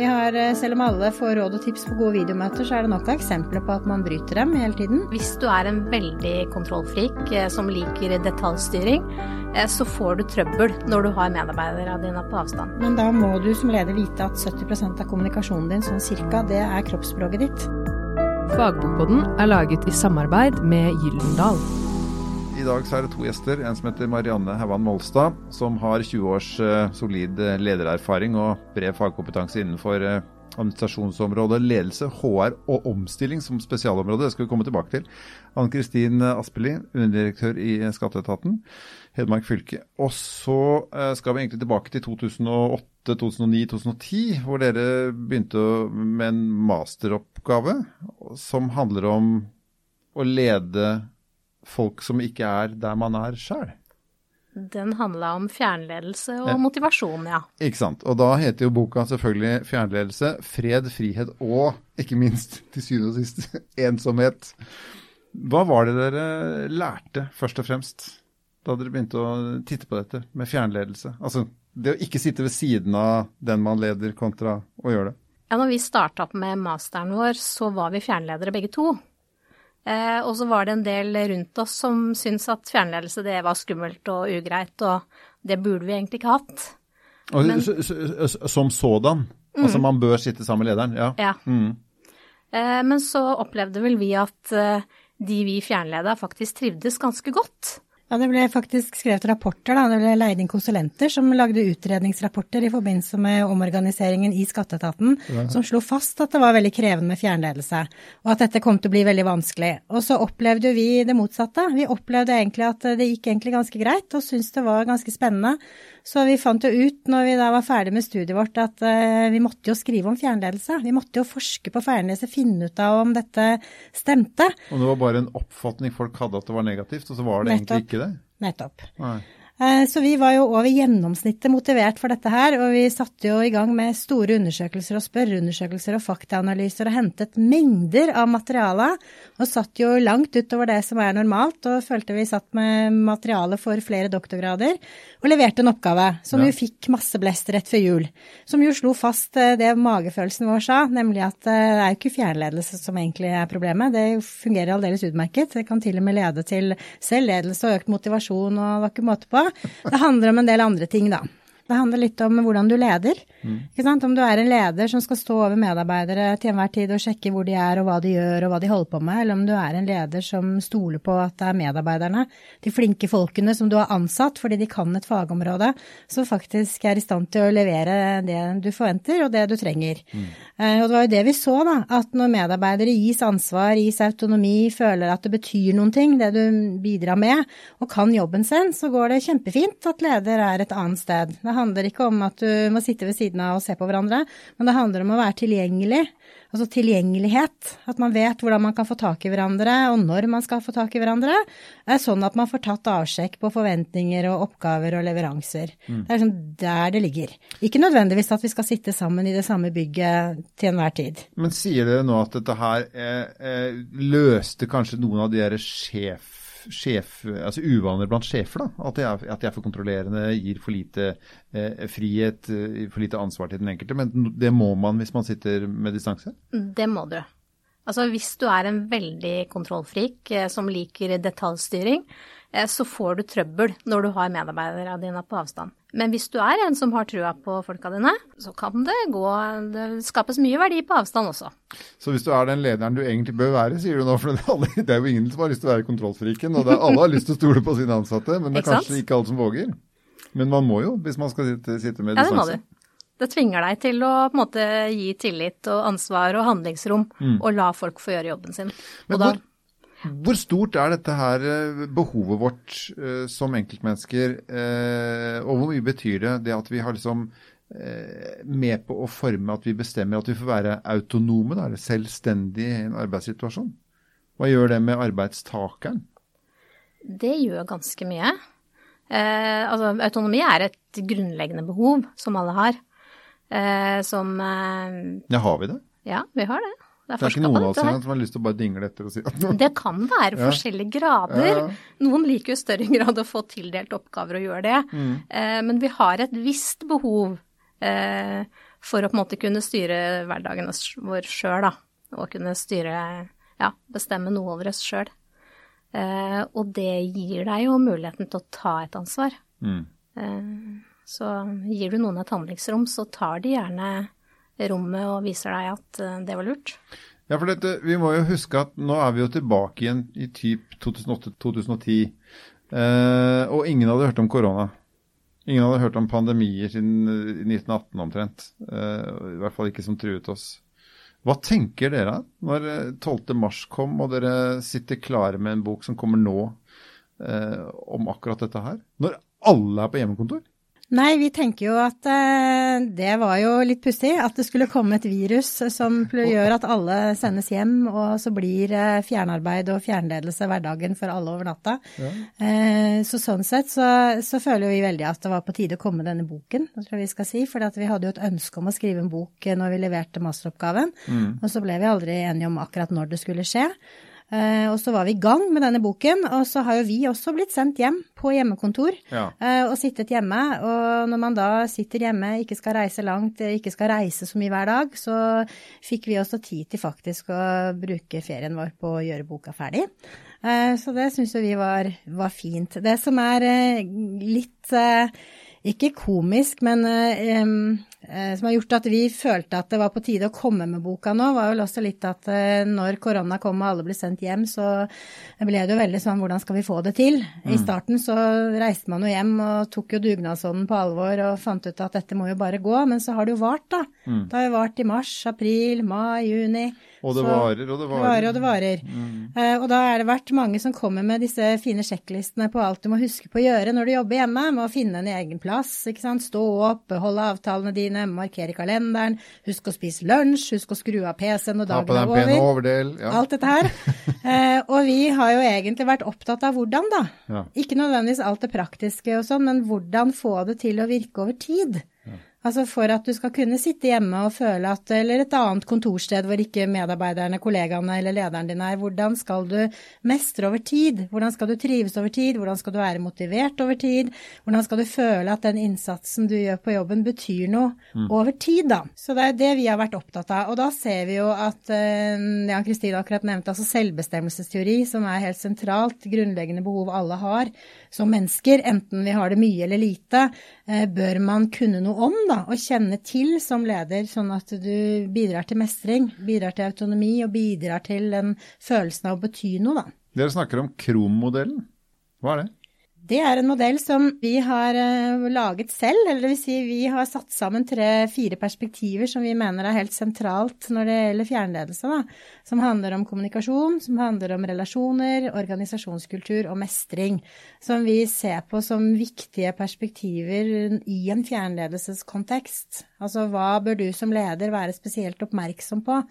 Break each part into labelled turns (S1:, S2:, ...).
S1: Vi har, eh, selv om alle får råd og tips på gode videomøter, så er det nok av eksempler på at man bryter dem hele tiden.
S2: Hvis du er en veldig kontrollfrik eh, som liker detaljstyring, eh, så får du trøbbel når du har medarbeiderne dine på avstand.
S1: Men da må du som leder vite at 70% av kommunikasjonen din, sånn cirka, det er kroppsspråket ditt.
S3: Fagbokboden er laget i samarbeid med Gyllendal.
S4: I dag så er det to gjester. En som heter Marianne Hauan Molstad, som har 20 års uh, solid uh, ledererfaring og bred fagkompetanse innenfor uh, administrasjonsområdet, ledelse, HR og omstilling som spesialområde. Det skal vi komme tilbake til. Ann Kristin Aspelid, underdirektør i Skatteetaten, Hedmark fylke. Og så skal vi egentlig tilbake til 2008, 2009, 2010, hvor dere begynte med en masteroppgave som handler om å lede folk som ikke er der man er sjøl.
S2: Den handla om fjernledelse og motivasjon, ja.
S4: Ikke sant. Og da heter jo boka selvfølgelig 'Fjernledelse, fred, frihet og ikke minst, til syvende og sist, ensomhet'. Hva var det dere lærte, først og fremst, da dere begynte å titte på dette med fjernledelse? Altså det å ikke sitte ved siden av den man leder, kontra å gjøre det.
S2: Ja, når vi starta opp med masteren vår, så var vi fjernledere begge to. Eh, og så var det en del rundt oss som syntes at fjernledelse det var skummelt og ugreit, og det burde vi egentlig ikke hatt.
S4: Og, Men, som sådan? Mm. Altså man bør sitte sammen med lederen? Ja.
S2: ja. Mm. Eh, men så opplevde vel vi at eh, de vi fjernleda faktisk trivdes ganske godt.
S1: Ja, Det ble faktisk skrevet rapporter. da, Det ble leid inn konsulenter som lagde utredningsrapporter i forbindelse med omorganiseringen i skatteetaten, ja. som slo fast at det var veldig krevende med fjernledelse, og at dette kom til å bli veldig vanskelig. Og så opplevde vi det motsatte. Vi opplevde egentlig at det gikk egentlig ganske greit, og syntes det var ganske spennende. Så vi fant jo ut når vi da var ferdig med studiet vårt at uh, vi måtte jo skrive om fjernledelse. Vi måtte jo forske på fjernledelse, finne ut av om dette stemte.
S4: Og det var bare en oppfatning folk hadde at det var negativt, og så var det Nettopp. egentlig ikke det?
S1: Nettopp. Nei. Eh, så vi var jo over gjennomsnittet motivert for dette her, og vi satte jo i gang med store undersøkelser og spørreundersøkelser og faktaanalyser og hentet mengder av materiale, og satt jo langt utover det som er normalt, og følte vi satt med materiale for flere doktorgrader, og leverte en oppgave som ja. jo fikk masse blest rett før jul, som jo slo fast eh, det magefølelsen vår sa, nemlig at eh, det er jo ikke fjernledelse som egentlig er problemet, det fungerer aldeles utmerket, det kan til og med lede til selvledelse og økt motivasjon, og det var ikke måte på. Det handler om en del andre ting, da. Det handler litt om hvordan du leder. Mm. Om du er en leder som skal stå over medarbeidere til enhver tid og sjekke hvor de er og hva de gjør og hva de holder på med, eller om du er en leder som stoler på at det er medarbeiderne, de flinke folkene som du har ansatt fordi de kan et fagområde, som faktisk er i stand til å levere det du forventer og det du trenger. Mm. Eh, og det var jo det vi så, da, at når medarbeidere gis ansvar, gis autonomi, føler at det betyr noen ting, det du bidrar med, og kan jobben sin, så går det kjempefint at leder er et annet sted. Det handler ikke om at du må sitte ved siden av og se på hverandre, men det handler om å være tilgjengelig. Altså tilgjengelighet. At man vet hvordan man kan få tak i hverandre, og når man skal få tak i hverandre. Det er sånn at man får tatt avsjekk på forventninger og oppgaver og leveranser. Mm. Det er liksom der det ligger. Ikke nødvendigvis at vi skal sitte sammen i det samme bygget til enhver tid.
S4: Men sier dere nå at dette her eh, eh, løste kanskje noen av de derre sjef sjef, altså uvaner blant sjefer. da, At de er, at de er for kontrollerende, gir for lite eh, frihet, eh, for lite ansvar til den enkelte. Men det må man hvis man sitter med distanse?
S2: Det må du. Altså Hvis du er en veldig kontrollfrik eh, som liker detaljstyring, så får du trøbbel når du har medarbeiderne dine på avstand. Men hvis du er en som har trua på folka dine, så kan det gå Det skapes mye verdi på avstand også.
S4: Så hvis du er den lederen du egentlig bør være, sier du nå, for det er jo ingen som har lyst til å være kontrollfriken, og er, alle har lyst til å stole på sine ansatte, men det er kanskje ikke alle som våger. Men man må jo, hvis man skal sitte, sitte med distanse. Ja, det må du.
S2: Det tvinger deg til å måte gi tillit og ansvar og handlingsrom, mm. og la folk få gjøre jobben sin.
S4: Men hvor, hvor, stort er dette her eh, behovet vårt uh, som enkeltmennesker, uh, og hvor mye betyr det det at vi har liksom med på å forme at vi bestemmer at vi får være autonome, da, eller selvstendige i en arbeidssituasjon? Hva gjør det med arbeidstakeren?
S2: Det gjør ganske mye. altså, autonomi er et grunnleggende behov som alle har eh, som eh,
S4: Ja, har vi det?
S2: Ja, vi har det.
S4: Det er, det er ikke noen av oss som har lyst til å bare dingle etter og si at
S2: Det kan være ja. forskjellige grader. Ja. Noen liker jo større grad å få tildelt oppgaver og gjøre det. Mm. Eh, men vi har et visst behov eh, for å på en måte kunne styre hverdagen vår sjøl, da. Og kunne styre, ja, bestemme noe over oss sjøl. Eh, og det gir deg jo muligheten til å ta et ansvar. Mm. Så gir du noen et handlingsrom, så tar de gjerne rommet og viser deg at eh, det var lurt.
S4: Ja, for dette, Vi må jo huske at nå er vi jo tilbake igjen i typ 2008-2010. Eh, og ingen hadde hørt om korona. Ingen hadde hørt om pandemier siden 1918 omtrent. Eh, I hvert fall ikke som truet oss. Hva tenker dere når 12. mars kom, og dere sitter klare med en bok som kommer nå eh, om akkurat dette her? Når alle er på hjemmekontor?
S1: Nei, vi tenker jo at eh, det var jo litt pussig. At det skulle komme et virus som gjør at alle sendes hjem, og så blir eh, fjernarbeid og fjernledelse hverdagen for alle over natta. Ja. Eh, så sånn sett så, så, føler vi veldig at det var på tide å komme denne boken, tror jeg vi skal si. For vi hadde jo et ønske om å skrive en bok når vi leverte masteroppgaven. Mm. Og så ble vi aldri enige om akkurat når det skulle skje. Uh, og så var vi i gang med denne boken, og så har jo vi også blitt sendt hjem på hjemmekontor ja. uh, og sittet hjemme. Og når man da sitter hjemme, ikke skal reise langt, ikke skal reise så mye hver dag, så fikk vi også tid til faktisk å bruke ferien vår på å gjøre boka ferdig. Så det syns vi var, var, fint. Det som er litt ikke komisk, men Eh, som har gjort at vi følte at det var på tide å komme med boka nå, var vel også litt at eh, når korona kom og alle ble sendt hjem, så ble det jo veldig sånn hvordan skal vi få det til? Mm. I starten så reiste man jo hjem og tok jo dugnadsånden på alvor og fant ut at dette må jo bare gå, men så har det jo vart, da. Mm. Det har jo vart i mars, april, mai, juni.
S4: Og det så, varer og det varer.
S1: varer, og det varer. Mm. Uh, og da er det vært mange som kommer med disse fine sjekklistene på alt du må huske på å gjøre når du jobber hjemme, med å finne en egen plass, ikke sant. Stå opp, holde avtalene dine dine, markere kalenderen, husk å spise lunsj, husk å skru av PC-en når dagen er over.
S4: Overdel, ja.
S1: Alt dette her. uh, og vi har jo egentlig vært opptatt av hvordan, da. Ja. Ikke nødvendigvis alt det praktiske og sånn, men hvordan få det til å virke over tid. Altså for at du skal kunne sitte hjemme og føle at Eller et annet kontorsted hvor ikke medarbeiderne, kollegaene eller lederen din er. Hvordan skal du mestre over tid? Hvordan skal du trives over tid? Hvordan skal du være motivert over tid? Hvordan skal du føle at den innsatsen du gjør på jobben betyr noe mm. over tid, da? Så det er det vi har vært opptatt av. Og da ser vi jo at det Jan Kristine akkurat nevnte altså selvbestemmelsesteori, som er helt sentralt, grunnleggende behov alle har som mennesker, enten vi har det mye eller lite, eh, bør man kunne noe om da, å kjenne til som leder, sånn at du bidrar til mestring, bidrar til autonomi og bidrar til den følelsen av å bety noe. da.
S4: Dere snakker om Krom-modellen. Hva er det?
S1: Det er en modell som vi har uh, laget selv, eller det vil si vi har satt sammen tre-fire perspektiver som vi mener er helt sentralt når det gjelder fjernledelse. Da. Som handler om kommunikasjon, som handler om relasjoner, organisasjonskultur og mestring. Som vi ser på som viktige perspektiver i en fjernledelseskontekst. Altså hva bør du som leder være spesielt oppmerksom på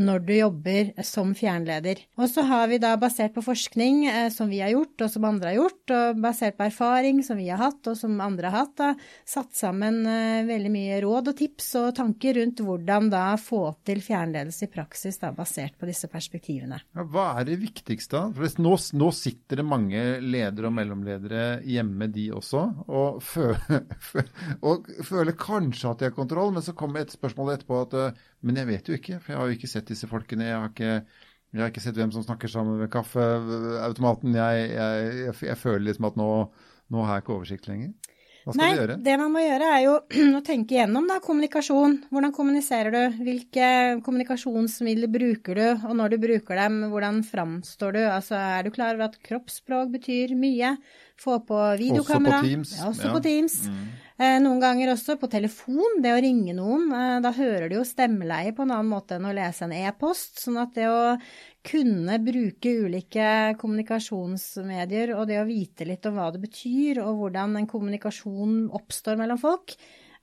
S1: når du jobber som fjernleder. Og så har vi da basert på forskning uh, som vi har gjort, og som andre har gjort, og basert basert på erfaring som vi har hatt, og som andre har hatt, da, satt sammen uh, veldig mye råd og tips og tanker rundt hvordan da få til fjernledelse i praksis, da, basert på disse perspektivene.
S4: Ja, hva er det viktigste? For nå, nå, sitter det mange ledere og mellomledere hjemme, de også, og, føler, og føler kanskje at de har kontroll, men så kommer et spørsmål etterpå at uh, men jeg vet jo ikke, for jeg har jo ikke sett disse folkene. jeg har ikke jeg har ikke sett hvem som snakker sammen ved kaffeautomaten. Jeg, jeg, jeg, jeg føler liksom at nå, nå, har jeg ikke oversikt lenger. Hva skal
S1: Nei,
S4: vi gjøre?
S1: Det man må gjøre er jo å tenke gjennom da, kommunikasjon. Hvordan kommuniserer du? Hvilke kommunikasjonsmidler bruker du? Og når du bruker dem, hvordan framstår du? Altså, er du klar over at kroppsspråk betyr mye? Få på videokamera.
S4: Også på Teams.
S1: Ja, også ja. på Teams. Mm. Eh, noen ganger også på telefon, det å ringe noen. Eh, da hører du jo stemmeleie på en annen måte enn å lese en e-post. Sånn at det å kunne bruke ulike kommunikasjonsmedier og det å vite litt om hva det betyr, og hvordan en kommunikasjon oppstår mellom folk,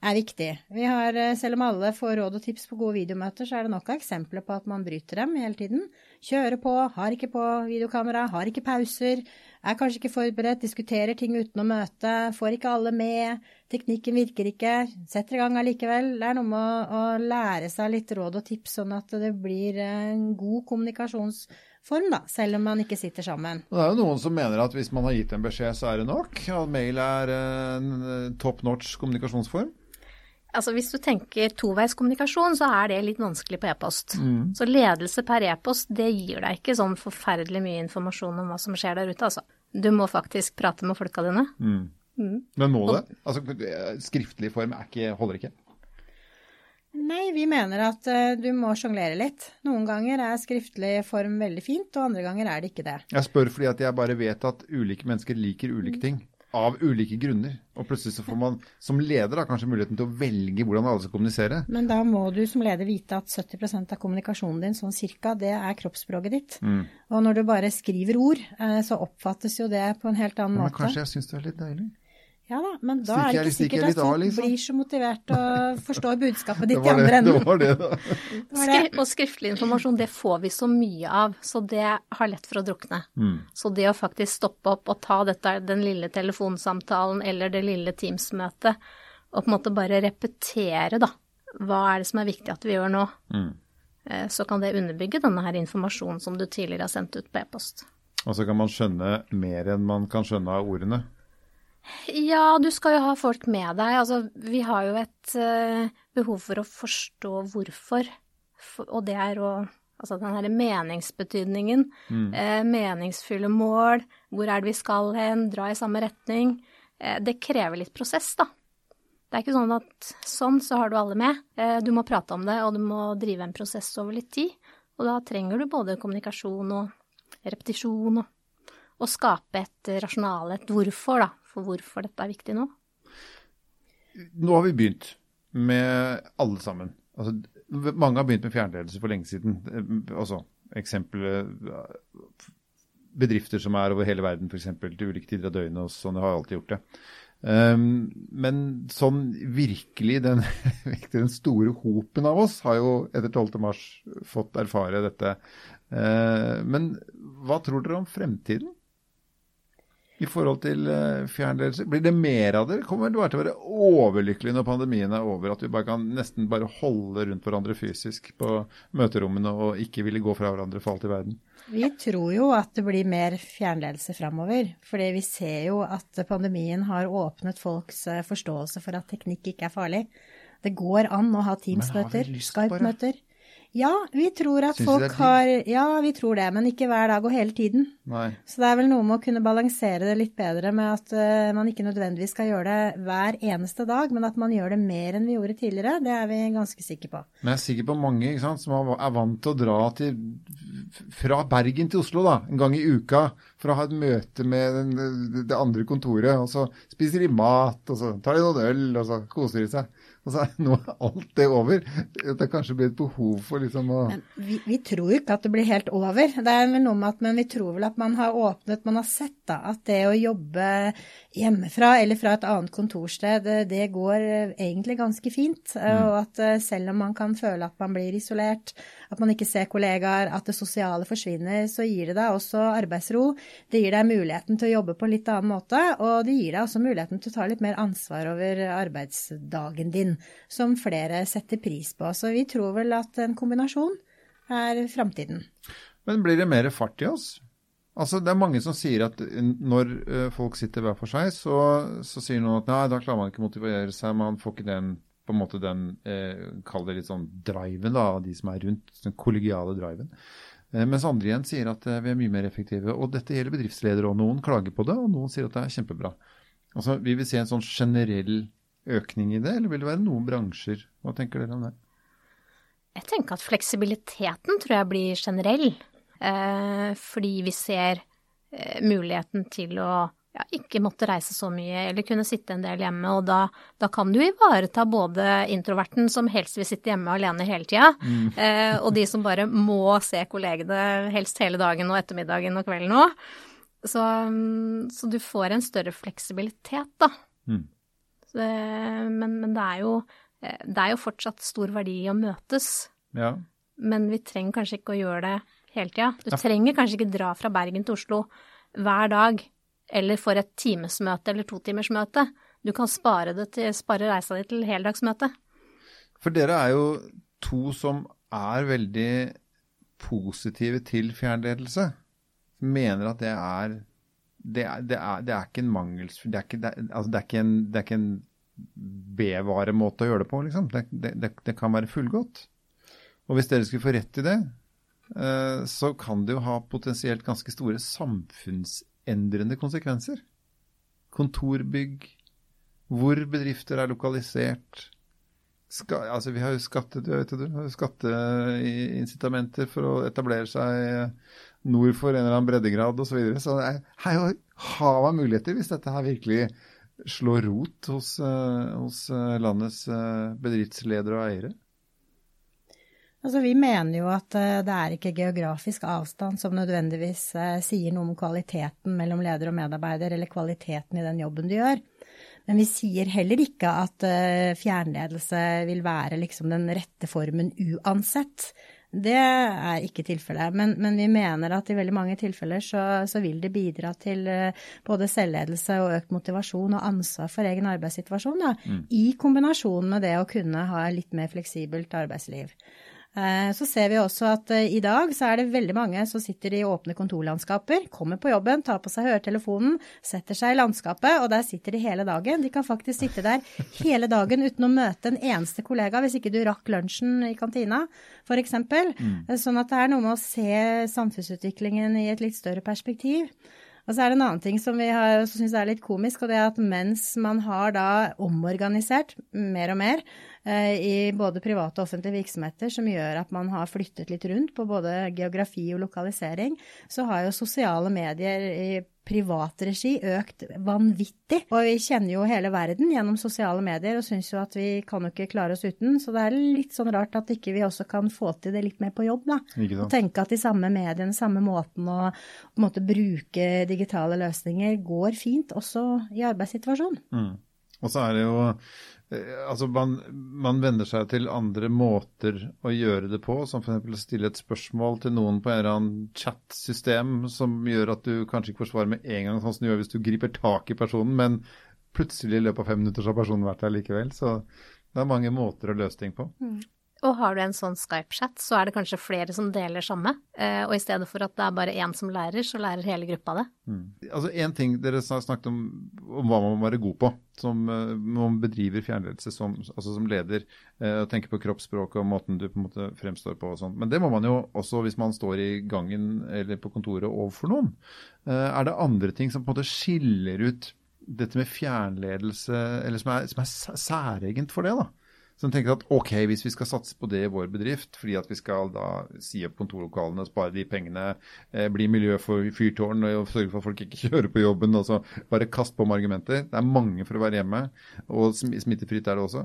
S1: er viktig. Vi har, eh, selv om alle får råd og tips på gode videomøter, så er det nok av eksempler på at man bryter dem hele tiden. Kjører på, har ikke på videokamera, har ikke pauser, er kanskje ikke forberedt, diskuterer ting uten å møte, får ikke alle med, teknikken virker ikke, setter i gang allikevel. Det er noe med å, å lære seg litt råd og tips, sånn at det blir en god kommunikasjonsform, da, selv om man ikke sitter sammen.
S4: Det er jo noen som mener at hvis man har gitt en beskjed, så er det nok? At mail er en top notch kommunikasjonsform?
S2: Altså Hvis du tenker toveiskommunikasjon, så er det litt vanskelig på e-post. Mm. Så ledelse per e-post, det gir deg ikke sånn forferdelig mye informasjon om hva som skjer der ute, altså. Du må faktisk prate med folka dine. Mm.
S4: Mm. Men må det? Altså, skriftlig form ikke, holder ikke?
S1: Nei, vi mener at uh, du må sjonglere litt. Noen ganger er skriftlig form veldig fint, og andre ganger er det ikke det.
S4: Jeg spør fordi at jeg bare vet at ulike mennesker liker ulike ting av ulike grunner. Og plutselig så får man som leder da, kanskje muligheten til å velge hvordan alle skal kommunisere.
S1: Men da må du som leder vite at 70% av kommunikasjonen din sånn cirka, det er kroppsspråket ditt. Mm. Og når du bare skriver ord, eh, så oppfattes jo det på en helt annen
S4: men,
S1: måte.
S4: Men kanskje jeg syns det er litt deilig?
S1: Ja da, men da er det ikke sikkert at du liksom. blir så motivert og forstår budskapet ditt
S4: i
S1: andre
S4: enden. Det var det, da.
S2: Skri og skriftlig informasjon, det får vi så mye av, så det har lett for å drukne. Mm. Så det å faktisk stoppe opp og ta dette, den lille telefonsamtalen eller det lille Teams-møtet, og på en måte bare repetere, da, hva er det som er viktig at vi gjør nå, mm. Eh, så kan det underbygge denne her informasjonen som du tidligere har sendt ut på e-post.
S4: Og så kan man skjønne mer enn man kan skjønne av ordene.
S2: Ja, du skal jo ha folk med deg. Altså, vi har jo et uh, behov for å forstå hvorfor. For, og det er å Altså den herre meningsbetydningen. Mm. Uh, meningsfulle mål. Hvor er det vi skal hen? Dra i samme retning. Uh, det krever litt prosess, da. Det er ikke sånn at sånn, så har du alle med. Du må prate om det, og du må drive en prosess over litt tid. Og da trenger du både kommunikasjon og repetisjon og å skape et rasjonale, et hvorfor, da, for hvorfor dette er viktig nå?
S4: Nå har vi begynt med alle sammen. Altså, mange har begynt med fjernledelse for lenge siden. Altså, eksempel bedrifter som er over hele verden, f.eks. til ulike tider av døgnet. og sånn, har alltid gjort det. Um, men sånn virkelig, den, den, store hopen av oss har jo etter 12. mars fått erfare dette. Uh, men hva tror dere om fremtiden? I forhold til uh, fjernledelse? Blir det mer av det? Kommer du til å være overlykkelig når pandemien er over? At vi bare kan nesten bare holde rundt hverandre fysisk på møterommene og ikke ville gå fra hverandre for alt i verden?
S1: Vi tror jo at det blir mer fjernledelse framover. Fordi vi ser jo at pandemien har åpnet folks eh, forståelse for at teknikk ikke er farlig. Det går an å ha Teams-møter, Skype-møter. Ja, vi tror at Synes folk har Ja, vi tror det, men ikke hver dag og hele tiden.
S4: Nei.
S1: Så det er vel noe med å kunne balansere det litt bedre med at uh, man ikke nødvendigvis skal gjøre det hver eneste dag, men at man gjør det mer enn vi gjorde tidligere. Det er vi ganske sikre på.
S4: Men jeg er sikker på mange sant, som er vant til å dra til, fra Bergen til Oslo da, en gang i uka for å ha et møte med den, det andre kontoret. Og så spiser de mat, og så tar de noen øl, og så koser de seg. Og så er nå alt det over. Det kanskje blir et behov for liksom å
S1: vi, vi, tror jo ikke at det blir helt over. Det er vel noe med at, Men vi tror vel at man har åpnet, man har sett da, at det å jobbe hjemmefra eller fra et annet kontorsted, det går egentlig ganske fint. Mm. Og at eh, selv om man kan føle at man blir isolert, at man ikke ser kollegaer, at det sosiale forsvinner, så gir det deg også arbeidsro. Det gir deg muligheten til å jobbe på en litt annen måte, og det gir deg også muligheten til å ta litt mer ansvar over arbeidsdagen din som flere setter pris på. Så vi tror vel at en kombinasjon er framtiden.
S4: Men blir det mer fart i oss? Altså, Det er mange som sier at når uh, folk sitter hver for seg, så, så sier noen at nei, da klarer man ikke å motivere seg, man får ikke den på en måte den, eh, kall det litt sånn driven da, de som er rundt, den kollegiale driven. Eh, mens andre igjen sier at eh, vi er mye mer effektive. Og dette gjelder bedriftsledere, og noen klager på det, og noen sier at det er kjempebra. Altså, Vi vil se en sånn generell økning i det, eller vil det være noen bransjer? Hva tenker dere om det?
S2: Jeg tenker at fleksibiliteten tror jeg blir generell. Eh, fordi vi ser eh, muligheten til å ja, ikke måtte reise så mye eller kunne sitte en del hjemme. Og da, da, kan du ivareta både introverten som helst vil sitte hjemme alene hele tida, mm. eh, og de som bare må se kollegene helst hele dagen og ettermiddagen og kvelden òg. Så, mm, så, du får en større fleksibilitet, da. Mm. Eh, men, men det, er jo, eh, det, er jo, fortsatt stor verdi i å møtes.
S4: Ja.
S2: Men vi trenger kanskje ikke å gjøre det hele tida. Du ja. trenger kanskje ikke dra fra Bergen til Oslo hver dag, eller for et timesmøte eller totimersmøte. Du kan spare, det til, spare reisa di til heldagsmøte.
S4: For dere er jo to som er veldig positive til fjernledelse. Mener at det er det det, er, det er, ikke en mangels... Det altså det er ikke, en, B-varemåte å gjøre det på, liksom. Det, kan være fullgodt. Og hvis dere skulle få rett i det, eh, så kan det jo ha potensielt ganske store samfunnsendrende konsekvenser. Kontorbygg, hvor bedrifter er lokalisert. Ska, altså vi har jo skatte, skatteincitamenter for å etablere seg nord for en eller annen breddegrad osv. Så, videre. så det er, er jo hav av muligheter hvis dette her virkelig slår rot hos, uh, hos uh, landets bedriftsledere og eiere.
S1: Altså, vi mener jo at det er ikke geografisk avstand som nødvendigvis sier noe om kvaliteten mellom leder og medarbeider, eller kvaliteten i den jobben du gjør. Men vi sier heller ikke at fjernledelse vil være liksom den rette formen uansett. Det er ikke tilfellet. Men, men, vi mener at i veldig mange tilfeller så, så, vil det bidra til eh, både selvledelse og økt motivasjon og ansvar for egen arbeidssituasjon, da, mm. i kombinasjon med det å kunne ha litt mer fleksibelt arbeidsliv. Eh, så ser vi også at eh, i dag så er det veldig mange som sitter i åpne kontorlandskaper, kommer på jobben, tar på seg høretelefonen, setter seg i landskapet, og der sitter de hele dagen. De kan faktisk sitte der hele dagen uten å møte en eneste kollega hvis ikke du rakk lunsjen i kantina, f.eks. Mm. Eh, sånn at det er noe med å se samfunnsutviklingen i et litt større perspektiv. Og så er det en annen ting som vi syns er litt komisk, og det er at mens man har da omorganisert mer og mer, Eh, i både private og offentlige virksomheter som gjør at man har flyttet litt rundt på både geografi og lokalisering, så har jo sosiale medier i privat regi økt vanvittig. Og vi kjenner jo hele verden gjennom sosiale medier og syns jo at vi kan jo ikke klare oss uten. Så det er litt sånn rart at ikke vi også kan få til det litt mer på jobb, da. Og tenke at de samme mediene, samme måten å måte bruke digitale løsninger går fint også i arbeidssituasjonen.
S4: Mm. Og så er det jo altså man, man venner seg til andre måter å gjøre det på, som f.eks. stille et spørsmål til noen på en eller annen chat-system som gjør at du kanskje ikke får svar med en gang, sånn som du gjør hvis du griper tak i personen, men plutselig i løpet av fem minutter så har personen vært der likevel. Så det er mange måter å løse ting på. Mm.
S2: Og har du en sånn Skype-chat, så er det kanskje flere som deler samme. Eh, og i stedet for at det er bare én som lærer, så lærer hele gruppa det.
S4: Mm. Altså Én ting dere snakket om, om hva man må være god på som uh, man bedriver fjernledelse som, altså som leder. Uh, og tenker på kroppsspråket og måten du på en måte fremstår på og sånn. Men det må man jo også hvis man står i gangen eller på kontoret overfor noen. Er det andre ting som på en måte skiller ut dette med fjernledelse, eller som er, som er særegent for det? da? Som tenker at ok, hvis vi skal satse på det i vår bedrift, fordi at vi skal da si opp kontorlokalene, spare de pengene, eh, bli miljø for fyrtårn og sørge for at folk ikke kjører på jobben, altså bare kast på med argumenter. Det er mange for å være hjemme, og smittefritt er det også.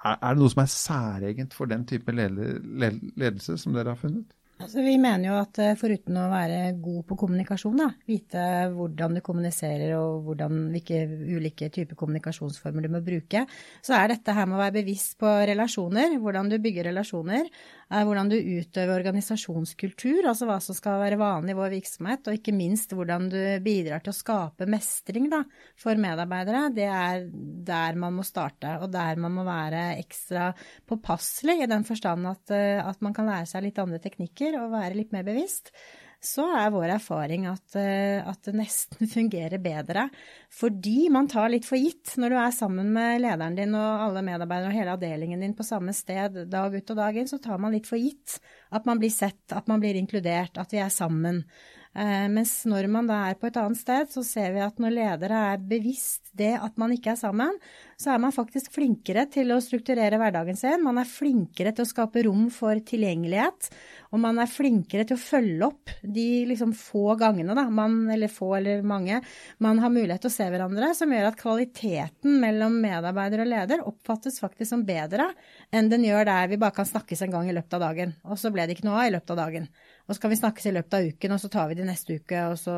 S4: Er, er det noe som er særegent for den type ledelse som dere har funnet?
S1: Altså, vi mener jo at eh, foruten å være god på kommunikasjon, da, vite hvordan du kommuniserer og hvordan, hvilke ulike typer kommunikasjonsformer du må bruke, så er dette her med å være bevisst på relasjoner, hvordan du bygger relasjoner, hvordan du utøver organisasjonskultur, altså hva som skal være vanlig i vår virksomhet, og ikke minst hvordan du bidrar til å skape mestring da, for medarbeidere. Det er der man må starte, og der man må være ekstra påpasselig i den forstand at, eh, at man kan lære seg litt andre teknikker og være litt mer bevisst, så er vår erfaring at, eh, at, det nesten fungerer bedre. Fordi man tar litt for gitt når du er sammen med lederen din og alle medarbeidere og hele avdelingen din på samme sted dag ut og dag inn, så tar man litt for gitt at man blir sett, at man blir inkludert, at vi er sammen. Eh, mens når man da er på et annet sted, så ser vi at når ledere er bevisst det at man ikke er sammen, så er man faktisk flinkere til å strukturere hverdagen sin. Man er flinkere til å skape rom for tilgjengelighet, og man er flinkere til å følge opp de liksom få gangene, da, man, eller få eller mange, man har mulighet til å se hverandre, som gjør at kvaliteten mellom medarbeider og leder oppfattes faktisk som bedre enn den gjør der vi bare kan snakkes en gang i løpet av dagen, og så ble det ikke noe av i løpet av dagen. Og så kan vi snakkes i løpet av uken, og så tar vi det neste uke, og så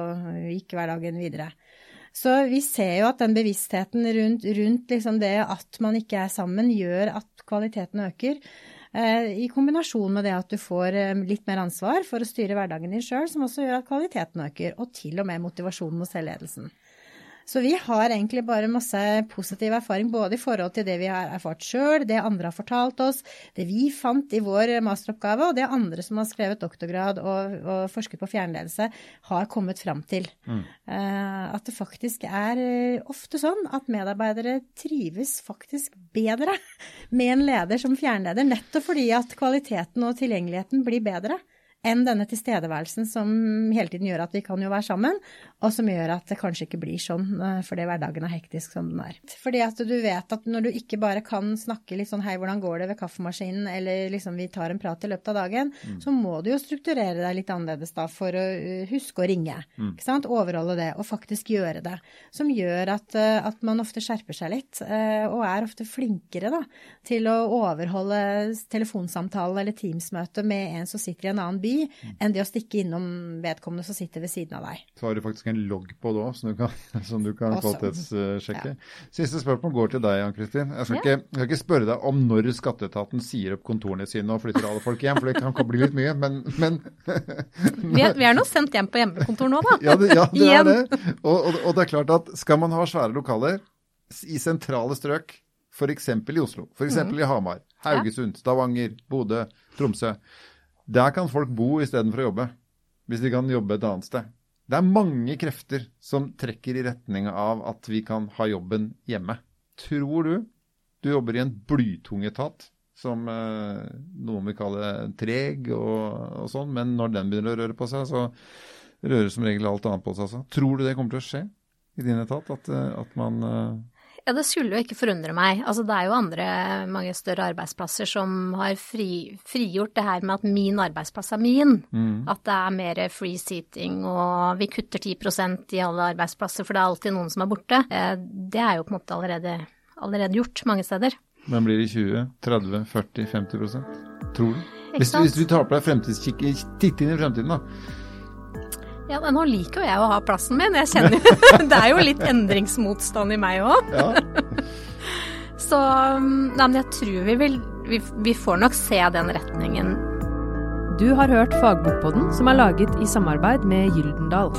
S1: gikk hverdagen videre. Så vi ser jo at den bevisstheten rundt, rundt liksom det at man ikke er sammen, gjør at kvaliteten øker. Eh, I kombinasjon med det at du får eh, litt mer ansvar for å styre hverdagen din sjøl, som også gjør at kvaliteten øker, og til og med motivasjonen og selvledelsen. Så vi har egentlig bare masse positiv erfaring både i forhold til det vi har erfart sjøl, det andre har fortalt oss, det vi fant i vår masteroppgave, og det andre som har skrevet doktorgrad og, og forsket på fjernledelse, har kommet fram til. Mm. Uh, at det faktisk er uh, ofte sånn at medarbeidere trives faktisk bedre med en leder som fjernleder, nettopp fordi at kvaliteten og tilgjengeligheten blir bedre enn denne tilstedeværelsen som hele tiden gjør at vi kan jo være sammen, og som gjør at det kanskje ikke blir sånn eh, fordi hverdagen er hektisk som den er. Fordi at du vet at når du ikke bare kan snakke litt sånn hei, hvordan går det ved kaffemaskinen, eller liksom vi tar en prat i løpet av dagen, mm. så må du jo strukturere deg litt annerledes da for å eh, huske å ringe. Mm. ikke sant? Overholde det, og faktisk gjøre det. Som gjør at, eh, at man ofte skjerper seg litt, og er ofte flinkere da, til å overholde telefonsamtale eller Teams-møte med en som sitter i en annen by, enn det å stikke innom vedkommende som sitter ved siden av deg.
S4: Så har du faktisk en logg på det òg, som du kan, som du kan kvalitetssjekke. Ja. Siste spørsmål går til deg, Jan Kristin. Jeg skal, ja. ikke, jeg skal, ikke, spørre deg om når skatteetaten sier opp kontorene sine og flytter alle folk hjem, for det kan bli litt mye, men, men
S2: vi, er, vi, er, nå sendt hjem på hjemmekontor nå, da.
S4: ja, det, ja, det er det. Og, og, og det er klart at skal man ha svære lokaler i sentrale strøk, f.eks. i Oslo, f.eks. Mm. i Hamar, Haugesund, Stavanger, Bodø, Tromsø. Der kan folk bo istedenfor å jobbe, hvis de kan jobbe et annet sted. Det er mange krefter som trekker i retning av at vi kan ha jobben hjemme. Tror du du jobber i en blytung etat, som eh, noen vil kalle treg og, og, sånn, men når den begynner å røre på seg, så rører som regel alt annet på seg også. Tror du det kommer til å skje i din etat, at, eh, at man eh,
S2: ja, det skulle jo ikke forundre meg. Altså, det er jo andre, mange større arbeidsplasser som har fri, frigjort det her med at min arbeidsplass er min. Mm. At det er mer free seating og vi kutter 10% i alle arbeidsplasser, for det er alltid noen som er borte. Eh, det er jo på en måte allerede, allerede gjort mange steder.
S4: Men blir det 20, 30, 40, 50% Tror du? Hvis, hvis, du tar på deg fremtidskikk, titt inn i fremtiden, da.
S2: Ja, Nå liker jo jeg å ha plassen min. Jeg kjenner jo Det er jo litt endringsmotstand i meg òg. Ja. Så mm, nei, men jeg tror vi vil vi, vi får nok se den retningen.
S3: Du har hørt Fagbokpodden, som er laget i samarbeid med Gyldendal.